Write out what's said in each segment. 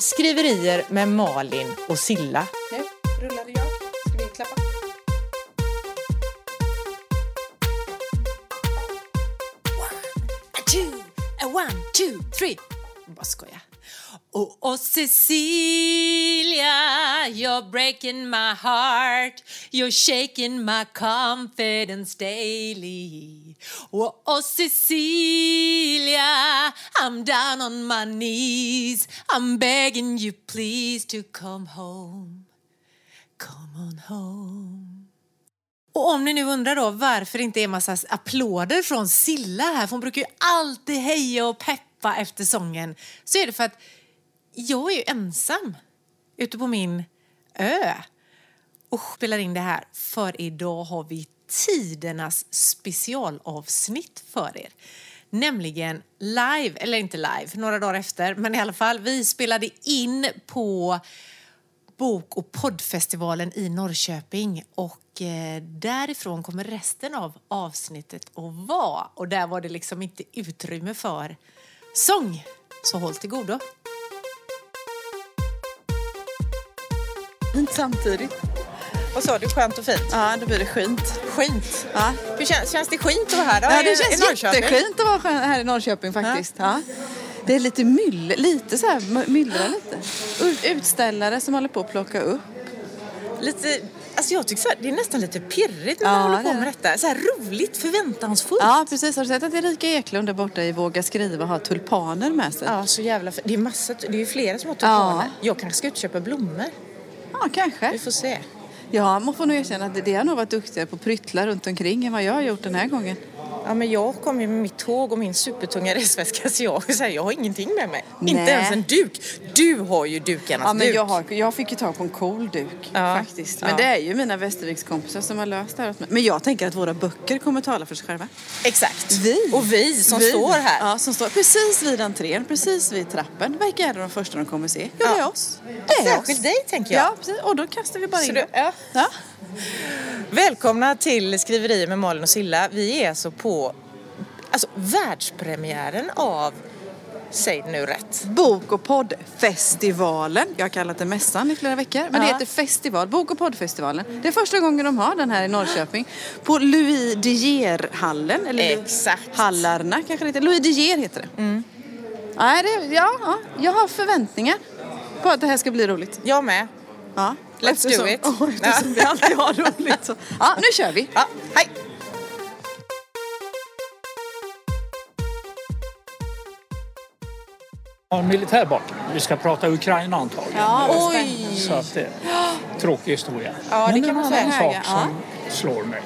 Skriverier med Malin och Silla. Nu rullade jag. Ska vi klappa? A two, a one, two, three. Bara skoja. Oh, oh Cecilia, you're breaking my heart. You're shaking my confidence daily. Oh, oh Cecilia, I'm down on my knees. I'm begging you please to come home. Come on home. Och om ni nu undrar då varför det inte är massa applåder från Silla här, för hon brukar ju alltid heja och peppa efter sången, så är det för att jag är ju ensam ute på min ö och spelar in det här. För idag har vi tidernas specialavsnitt för er. Nämligen live, eller inte live, några dagar efter, men i alla fall, vi spelade in på bok och poddfestivalen i Norrköping och eh, därifrån kommer resten av avsnittet att vara. Och där var det liksom inte utrymme för sång. Så håll till godo. Fint samtidigt. Vad sa du? Skönt och fint? Ja, då blir det skint. Skint. Ja. Hur känns, känns det skint att vara här då? Ja, i- det i känns Norrköping? jätteskint att vara här i Norrköping faktiskt. Ja. Det är lite myller, lite så här my- myllrar lite. Utställare som håller på att plocka upp. Lite, alltså jag tycker så här, det är nästan lite pirrigt när Ja, man håller det på med det. detta. Så här roligt, förväntansfullt. Ja, precis. Har du sett att Erika Eklund där borta i Våga skriva har tulpaner med sig? Ja, så jävla Det är massa, det är ju flera som har tulpaner. Ja. Jag kanske ska ut och köpa blommor. Ja, kanske. Vi får se. Ja, man får nog erkänna att det har nog varit duktigare på pryttlar runt omkring än vad jag har gjort den här gången. Ja, men jag kom ju med mitt tåg och min supertunga resväska så jag, så här, jag har ingenting med mig. Inte Nej. ens en duk. Du har ju dukarnas Ja, men duk. jag, har, jag fick ju tag på en cool duk Ja. faktiskt. Men Ja. det är ju mina Västervikskompisar som har löst det här åt mig. Men jag tänker att våra böcker kommer tala för sig själva. Exakt. Vi. Och vi som Vi. står här. Ja, som står precis vid entrén, precis vid trappen. Vilka är det de första de kommer se? Jo, det är Ja. oss. Det är Särskilt oss. dig, tänker jag. Ja, precis. Och då kastar vi bara Så in du, ja. Ja. Välkomna till Skriverier med Malin och Silla. Vi är alltså på alltså, världspremiären av Säg nu rätt. Bok och poddfestivalen. Jag har kallat det mässan i flera veckor. Men det Ja. heter festival. Bok och poddfestivalen. Det är första gången de har den här i Norrköping. På Louis De Geer-hallen. Eller Exakt. Hallarna kanske det heter. Louis De Geer heter det. Nej, det ja, ja, jag har förväntningar på att det här ska bli roligt. Jag med. Ja. Let's Eftersom- do it. Åh, eftersom vi alltid har roligt. Så. Ja, nu kör vi. Ja, hej! har en militär bakgrund. Vi ska prata Ukraina antagligen. Ja, Oj! Så att det tråkig historia. Ja, det Men kan en man säga. sak Ja. som slår mig.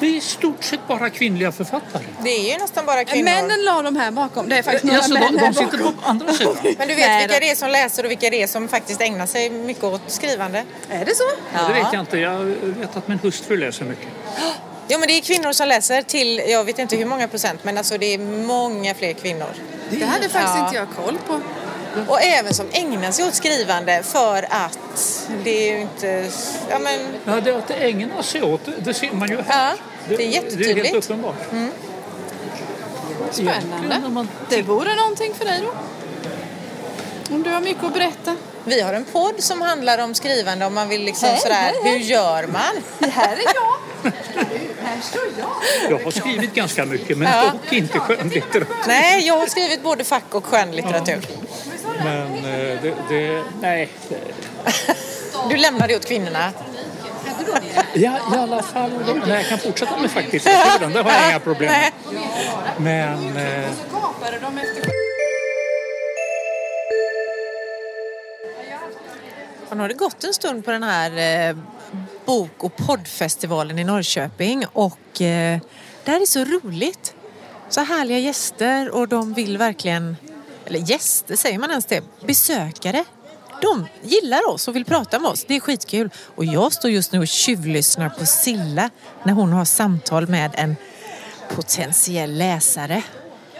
Det är i stort sett bara kvinnliga författare. Det är ju nästan bara kvinnor. Männen la de här bakom. Det är faktiskt några Alltså, män de, här de sitter bakom. på andra sidan. Men du vet Nej vilka då. det är som läser och vilka det är som faktiskt ägnar sig mycket åt skrivande? Är det så? Det vet jag inte. Jag vet att min hustru läser mycket. Jo men det är kvinnor som läser till, jag vet inte hur många procent, men alltså det är många fler kvinnor. Det hade faktiskt Ja. inte jag koll på. Och även som ägnar sig åt skrivande för att det är ju inte, ja men, Ja, det att det ägnar sig åt, det- det ser man ju här. Ja, det är Det är jättetydligt. helt uppenbart. När Spännande. man- Det vore någonting för dig då. Om du har mycket att berätta. vi har en podd som handlar om skrivande om man vill liksom Hej, sådär, hej, hej. hur gör man? Här är jag. Här står jag. Jag har skrivit ganska mycket, men Ja. dock inte skönlitteratur. Nej, jag har skrivit både fack och skönlitteratur. Men eh, det, det, nej. det- Du lämnar det åt kvinnorna. Ja, i alla fall. Nej, jag kan fortsätta med facklitteraturen, det har jag inga problem med. Men eh, Så gapade de efter Och nu har det gått en stund på den här eh, bok och poddfestivalen i Norrköping och eh, det här är så roligt. Så härliga gäster och de vill verkligen, eller gäster säger man ens det, besökare. De gillar oss och vill prata med oss. Det är skitkul. Och jag står just nu och tjuvlyssnar på Silla när hon har samtal med en potentiell läsare.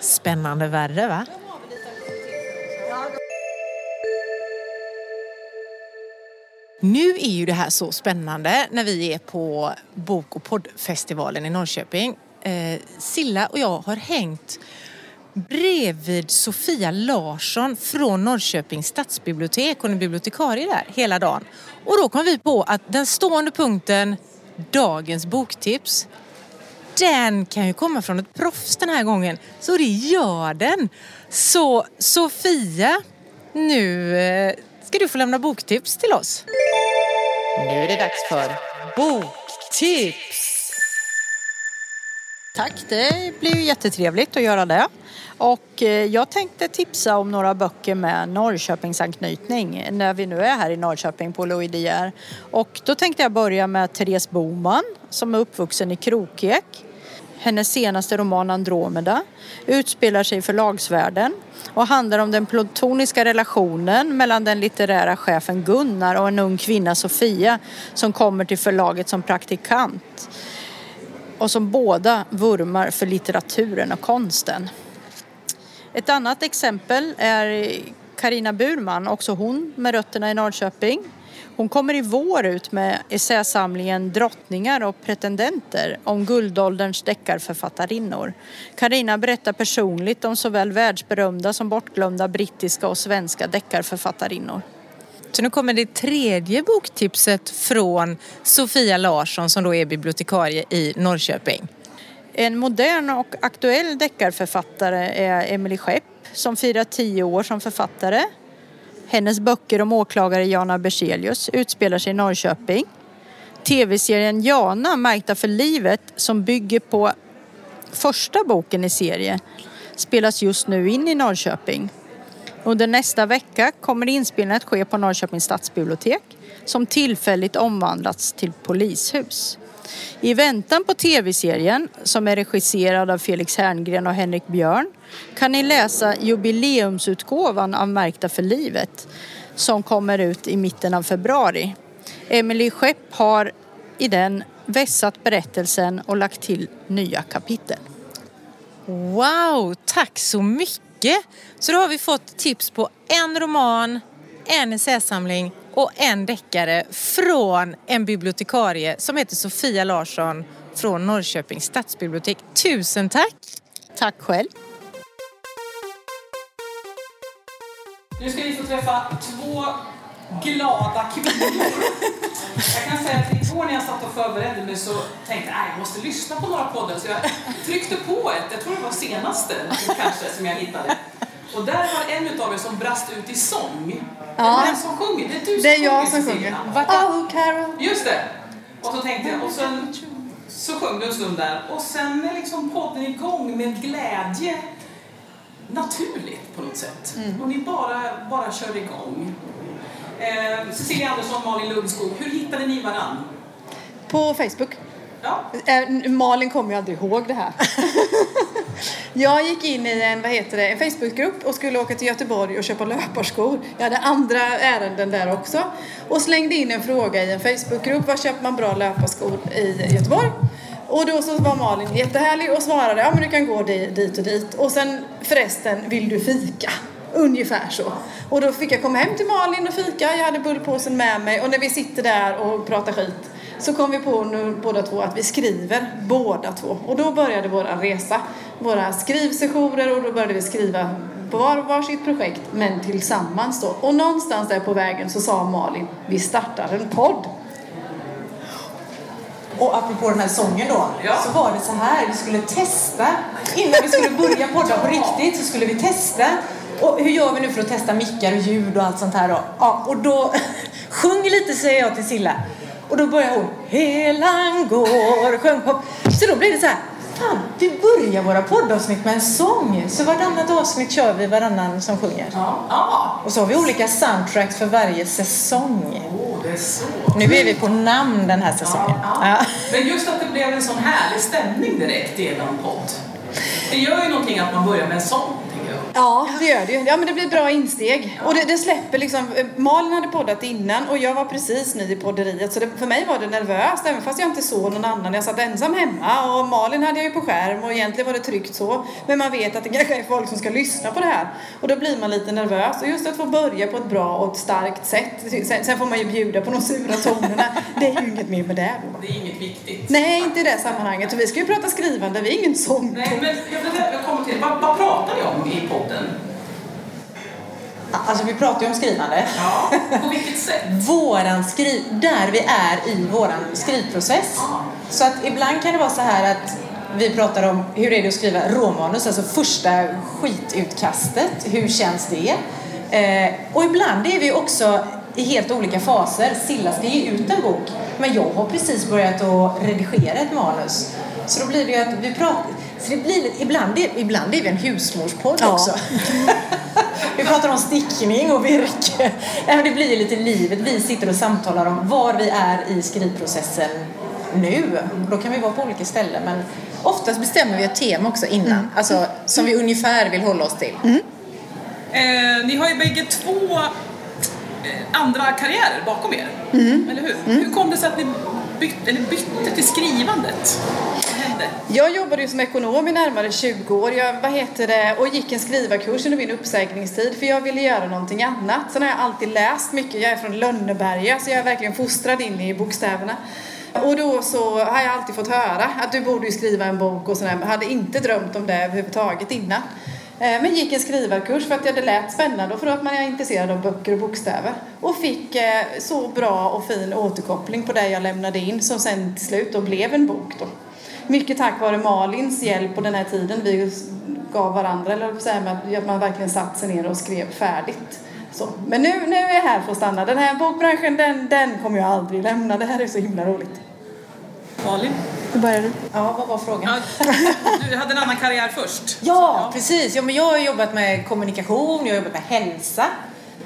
Spännande värre va? Nu är ju det här så spännande när vi är på bok och poddfestivalen i Norrköping. Eh, Silla och jag har hängt bredvid Sofia Larsson från Norrköpings stadsbibliotek. Hon är bibliotekarie där hela dagen. Och då kom vi på att den stående punkten Dagens boktips den kan ju komma från ett proffs den här gången. Så det gör den. Så Sofia, nu eh, ska du få lämna boktips till oss. Nu är det dags för boktips. Tack, det blir ju jättetrevligt att göra det. Och eh, jag tänkte tipsa om några böcker med Norrköpingsanknytning när vi nu är här i Norrköping på Louis De Geer. Och då tänkte jag börja med Therese Boman som är uppvuxen i Krokek. Hennes senaste roman Andromeda utspelar sig i förlagsvärlden och handlar om den platoniska relationen mellan den litterära chefen Gunnar och en ung kvinna Sofia som kommer till förlaget som praktikant och som båda vurmar för litteraturen och konsten. Ett annat exempel är Karina Burman, också hon med rötterna i Norrköping. Hon kommer i vår ut med essäsamlingen Drottningar och pretendenter om guldålderns deckarförfattarinnor. Karina berättar personligt om såväl världsberömda som bortglömda brittiska och svenska deckarförfattarinnor. Så nu kommer det tredje boktipset från Sofia Larsson som då är bibliotekarie i Norrköping. En modern och aktuell deckarförfattare är Emily Skepp som firar tio år som författare. Hennes böcker om åklagare Jana Berzelius utspelar sig i Norrköping. Tv-serien Jana, märkta för livet, som bygger på första boken i serien, spelas just nu in i Norrköping. Under nästa vecka kommer inspelningen att ske på Norrköpings stadsbibliotek som tillfälligt omvandlats till polishus. I väntan på tv-serien, som är regisserad av Felix Herngren och Henrik Björn, kan ni läsa jubileumsutgåvan av Märkta för livet som kommer ut i mitten av februari. Emily Skepp har i den vässat berättelsen och lagt till nya kapitel. Wow, tack så mycket! Så då har vi fått tips på en roman, en essäsamling och en deckare från en bibliotekarie som heter Sofia Larsson från Norrköpings stadsbibliotek. Tusen tack! Tack själv! Nu ska ni få träffa två glada kvinnor. Jag kan säga att igår när jag satt och förberedde mig så tänkte jag att jag måste lyssna på några poddar så jag tryckte på ett, jag tror det var senaste kanske som jag hittade. Och där var en av er som brast ut i sång. Ja. Vem som sjunger? Det är du som Det är jag sjunger, som Cecilia. sjunger. Oh, Carol. Just det. Och så tänkte jag, och sen så sjöng du en stund där och sen är liksom podden igång med glädje naturligt på något sätt. Och ni bara, bara kör igång. Eh, Cecilia Andersson, Malin Lundskog, hur hittade ni varann? På Facebook. Ja, Eh, Malin kommer ju aldrig ihåg det här. jag gick in i en, vad heter det, en Facebookgrupp och skulle åka till Göteborg och köpa löparskor. Jag hade andra ärenden där också. Och slängde in en fråga i en Facebookgrupp. Var köper man bra löparskor i Göteborg? Och då så var Malin jättehärlig och svarade ja men du kan gå di- dit och dit. Och sen förresten, vill du fika? Ungefär så. Och då fick jag komma hem till Malin och fika. Jag hade bullpåsen med mig och när vi sitter där och pratar skit så kom vi på nu båda två att vi skriver båda två. Och då började vår resa. Våra skrivsessioner och då började vi skriva på var varsitt projekt men tillsammans då. Och någonstans där på vägen så sa Malin, vi startar en podd. Och apropå den här sången då, Ja. så var det så här, vi skulle testa. Innan vi skulle börja podda på riktigt så skulle vi testa. Och hur gör vi nu för att testa mickar och ljud och allt sånt här då? Ja, och då, sjung lite säger jag till Silla. Och då börjar hon, helan går, sjöng på. Så då blev det så här, fan, vi börjar våra poddavsnitt med en sång. Så varannat avsnitt kör vi varannan som sjunger. ja, ja. Och så har vi olika soundtracks för varje säsong. Åh, det är så. Nu är vi på namn den här säsongen. Ja. Men just att det blev en sån härlig stämning direkt er podd. Det gör ju någonting att man börjar med en sång. Ja, det gör det ju. Ja, men det blir bra insteg. Och det, det släpper liksom, eh, Malin hade poddat innan och jag var precis ny i podderiet så det, för mig var det nervöst även fast jag inte såg någon annan. Jag satt ensam hemma och Malin hade jag ju på skärm och egentligen var det tryggt så. Men man vet att det kanske är folk som ska lyssna på det här och då blir man lite nervös. Och just att få börja på ett bra och ett starkt sätt. Sen, sen får man ju bjuda på de sura tonerna. Det är ju inget mer med det då. Det är inget viktigt. Nej, inte i det sammanhanget. Och vi ska ju prata skrivande, vi är ingen sång. Nej, men jag, vill, jag kommer till, vad, vad pratar ni om i podden? Alltså vi pratar ju om skrivande. Ja, på vilket sätt? Våran skriv... Där vi är i våran skrivprocess. Så att ibland kan det vara så här att vi pratar om hur är det att skriva råmanus, alltså första skitutkastet. Hur känns det? Eh, och ibland är vi också i helt olika faser. Silla ska ge ut en bok, men jag har precis börjat att redigera ett manus. Så då blir det ju att vi pratar... Så det blir lite, ibland, är, ibland är vi en husmorspodd Ja. också. vi pratar om stickning och virke. Det blir lite livet. Vi sitter och samtalar om var vi är i skrivprocessen nu. Då kan vi vara på olika ställen men oftast bestämmer vi ett tema också innan. Alltså som vi ungefär vill hålla oss till. Eh, ni har ju bägge två eh, andra karriärer bakom er. Eller hur? Hur kom det sig att ni bytte, eller bytte till skrivandet? Spännande. Jag jobbade ju som ekonom i närmare 20 år. Jag, vad heter det, och gick en skrivarkurs under min uppsägningstid för jag ville göra någonting annat. Sen har jag alltid läst mycket. Jag är från Lönneberga så jag är verkligen fostrad in i bokstäverna. Och då så har jag alltid fått höra att du borde ju skriva en bok och sådär. Men hade inte drömt om det överhuvudtaget innan. Eh, men gick en skrivarkurs för att det lät spännande och för att man är intresserad av böcker och bokstäver. Och fick eh, så bra och fin återkoppling på det jag lämnade in som sen till slut då blev en bok då. Mycket tack vare Malins hjälp på den här tiden vi gav varandra, eller så här med att- man verkligen satt sig ner och skrev färdigt. Så. Men nu, nu är jag här för att stanna. Den här bokbranschen, den, den kommer jag aldrig lämna. Det här är så himla roligt. Malin? Hur börjar du? Ja, vad var frågan? Ja, du hade en annan karriär först. Ja, precis. Ja, men jag har jobbat med kommunikation, jag har jobbat med hälsa.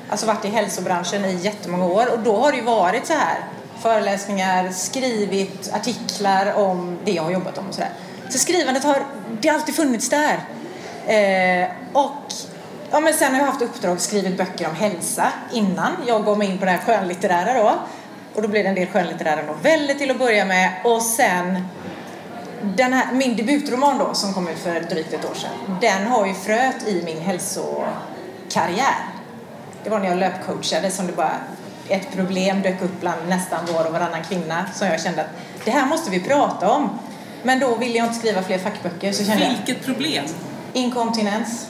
Alltså varit i hälsobranschen i jättemånga år och då har det ju varit så här föreläsningar, skrivit artiklar om det jag har jobbat om och sådär. Så skrivandet har, det har alltid funnits där. Eh, och ja, men sen har jag haft uppdrag skrivit böcker om hälsa innan jag gav mig in på det här skönlitterära då. Och då blev det en del skönlitterära noveller till att börja med och sen den här, min debutroman då som kom ut för drygt ett år sedan, den har ju fröet i min hälsokarriär. Det var när jag löpcoachade som det bara ett problem dök upp bland nästan var och varannan kvinna som jag kände att det här måste vi prata om. Men då ville jag inte skriva fler fackböcker så kände jag Vilket problem? inkontinens.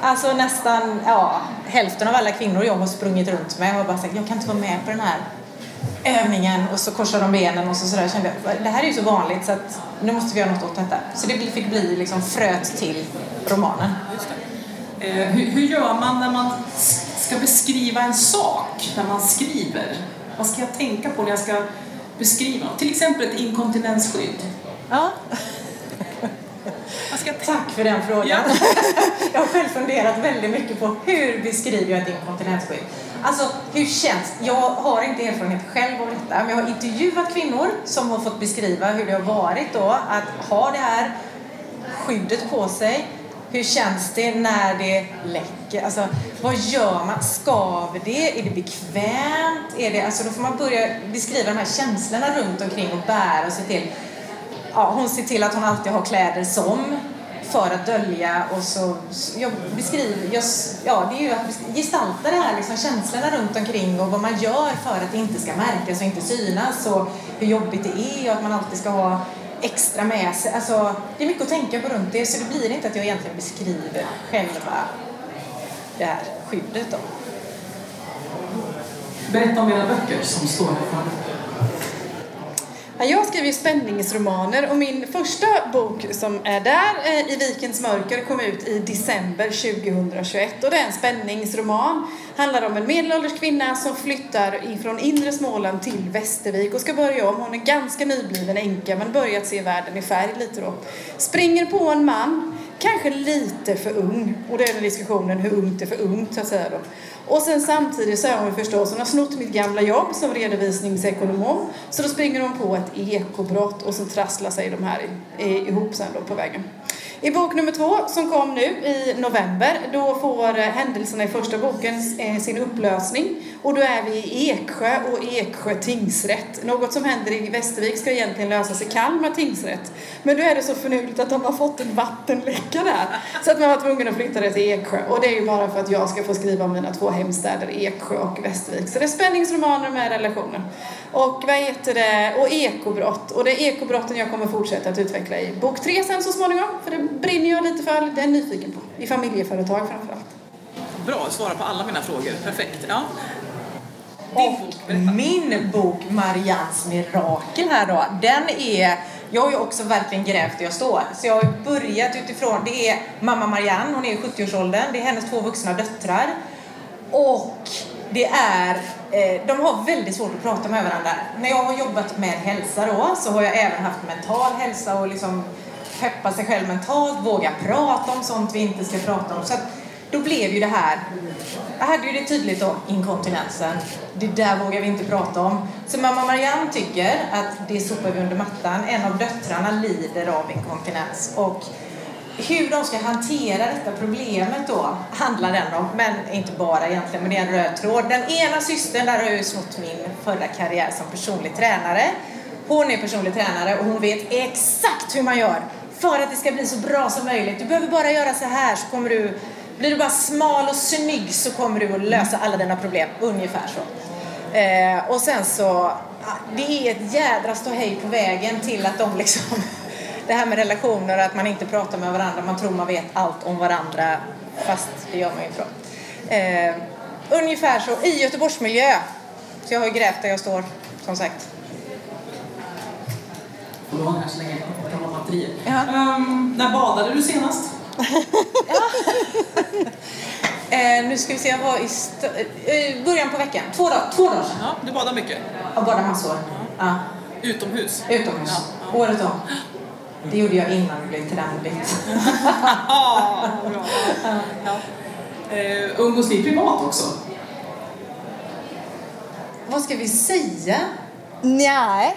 Alltså nästan, ja, hälften av alla kvinnor jag har sprungit runt med har bara sagt jag kan inte vara med på den här övningen och så korsar de benen och så sådär kände jag, det här är ju så vanligt så att nu måste vi göra något åt detta. Så det fick bli liksom fröet till romanen. Eh, hur, hur gör man när man ska beskriva en sak när man skriver? Vad ska jag tänka på när jag ska beskriva något? Till exempel ett inkontinensskydd. Ja, tack för den frågan. Ja. jag har själv funderat väldigt mycket på hur beskriver jag ett inkontinensskydd? Alltså, hur känns Jag har inte erfarenhet själv av detta, men jag har intervjuat kvinnor som har fått beskriva hur det har varit då att ha det här skyddet på sig. Hur känns det när det läcker? Alltså, vad gör man? Skaver det? Är det bekvämt? Är det, alltså, då får man börja beskriva de här känslorna runt omkring och bära och se till ja, hon ser till att hon alltid har kläder som för att dölja och så jag beskriver, jag, ja det är ju att gestalta det här liksom känslorna runt omkring och vad man gör för att det inte ska märkas och inte synas och hur jobbigt det är och att man alltid ska ha extra med sig. Alltså, det är mycket att tänka på runt det så det blir inte att jag egentligen beskriver själva det här skyddet då. Berätta om era böcker som står här framme. Jag skriver spänningsromaner och min första bok som är där, eh, I vikens mörker, kom ut i december 2021. Och det är en spänningsroman. Handlar om en medelålders kvinna som flyttar från inre Småland till Västervik och ska börja om. Hon är ganska nybliven änka men börjat se världen i färg lite då. Springer på en man, kanske lite för ung. Och det är den diskussionen hur ungt är för ungt så att säga då. Och sen samtidigt så är hon förstås, hon har snott mitt gamla jobb som redovisningsekonom. Så då springer hon på ett ekobrott och så trasslar sig de här ihop sen då på vägen. I bok nummer två som kom nu i november då får eh, händelserna i första boken eh, sin upplösning och då är vi i Eksjö och Eksjö tingsrätt. Något som händer i Västervik ska egentligen lösas i Kalmar tingsrätt. Men då är det så förnuligt att de har fått en vattenläcka där så att man var tvungen att flytta det till Eksjö och det är ju bara för att jag ska få skriva om mina två hemstäder Eksjö och Västervik. Så det är spänningsromaner med relationer. Och vad heter det? Och ekobrott. Och det är ekobrotten jag kommer fortsätta att utveckla i bok tre sen så småningom. För det brinner jag lite för. Det är jag nyfiken på. I familjeföretag framförallt. Bra, svara på alla mina frågor. Perfekt. Ja. Och min bok Marians mirakel här då, den är jag har ju också verkligen grävt där jag står. Så jag har börjat utifrån, det är mamma Marianne, hon är i 70-årsåldern, det är hennes två vuxna döttrar. Och det är, eh, de har väldigt svårt att prata med varandra. När jag har jobbat med hälsa då, så har jag även haft mental hälsa och liksom peppa sig själv mentalt, våga prata om sånt vi inte ska prata om. Så att då blev ju det här, jag hade ju det tydligt då, inkontinensen. Det där vågar vi inte prata om. Så mamma Marianne tycker att det sopar vi under mattan. En av döttrarna lider av inkontinens. Och hur de ska hantera detta problemet då handlar den om, men inte bara egentligen, men det är en röd tråd. Den ena systern, där har jag ju snott min förra karriär som personlig tränare. Hon är personlig tränare och hon vet exakt hur man gör för att det ska bli så bra som möjligt. Du behöver bara göra så här så kommer du blir du bara smal och snygg så kommer du att lösa alla dina problem. Ungefär så. Eh, och sen så, ah, det är ett jädra ståhej på vägen till att de liksom det här med relationer, att man inte pratar med varandra, man tror man vet allt om varandra fast det gör man ju inte. Eh, ungefär så, i Göteborgsmiljö. Så jag har ju grävt där jag står, som sagt. Batterier. Um, när badade du senast? eh, nu ska vi se, jag var i eh, början på veckan. Två dagar, två dagar sedan. Ja, du badar mycket? Jag badar massor. Ja. Utomhus? Utomhus. Ja. Året om. Det gjorde jag innan det blev trendigt. ja, bra. Ja. Uh, umgås ni privat också? Vad ska vi säga? Nej.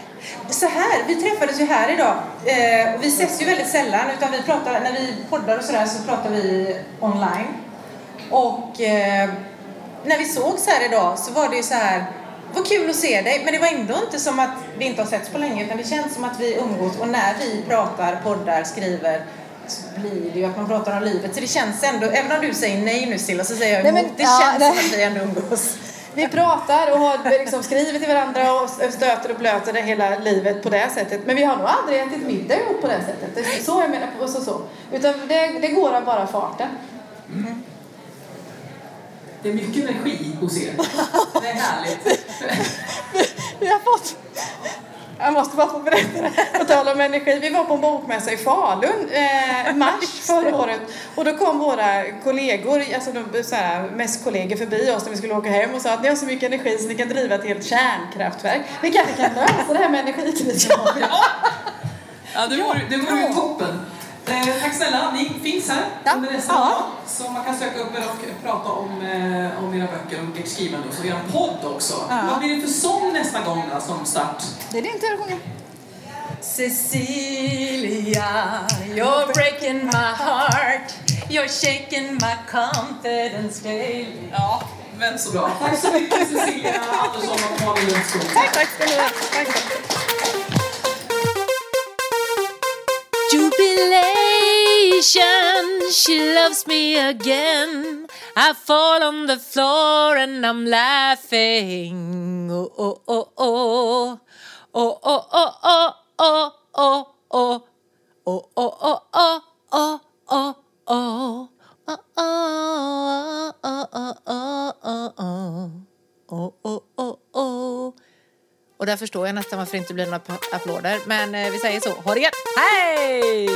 Så här, vi träffades ju här idag. Eh, vi ses ju väldigt sällan utan vi pratar, när vi poddar och sådär så pratar vi online. Och eh, när vi sågs här idag så var det ju så här, vad kul att se dig, men det var ändå inte som att vi inte har setts på länge utan det känns som att vi umgås och när vi pratar, poddar, skriver så blir det ju att man pratar om livet. Så det känns ändå, även om du säger nej nu Silla så säger jag emot. Nej, men, det ja, känns nej. som att vi ändå umgås. Vi pratar och har liksom skrivit till varandra och stöter och blöter det hela livet på det sättet. Men vi har nog aldrig ätit middag ihop på det sättet. Det är så jag menar. Och så, så. Utan det, det går av bara farten. Mm. Det är mycket energi hos er. Det är härligt. vi har fått jag måste bara få berätta det. På tal om energi. Vi var på en bokmässa i Falun eh, mars förra året. Och då kom våra kollegor, alltså de så här, mest kollegor förbi oss när vi skulle åka hem och sa att ni har så mycket energi så ni kan driva ett helt kärnkraftverk. Vi kanske kan lösa det här med energikrisen. Ja, ja det vore ju toppen. Eh, tack snälla, ni finns här ja. under resten ja. Så man kan söka upp er och prata om, eh, om era böcker och ert skrivande och så er podd också. Ja. Vad blir det för sång nästa gång då, som start? Det är din tur att sjunga. Cecilia, you're breaking my heart You're shaking my confidence daily Ja, men så bra. Tack så mycket Cecilia Andersson och Malin Lundskog. Tack, tack ska ni ha. She loves me again. I fall on the floor and I'm laughing. Oh, oh, oh, oh. Oh, oh, oh, oh, oh, oh, oh. Oh, oh, oh, oh, oh, oh, oh. Oh, oh, oh, oh, oh, oh, oh. Oh, oh, oh, oh. Och där förstår jag nästan varför det inte blir några applåder. Men vi säger så. Ha det gött! Hej!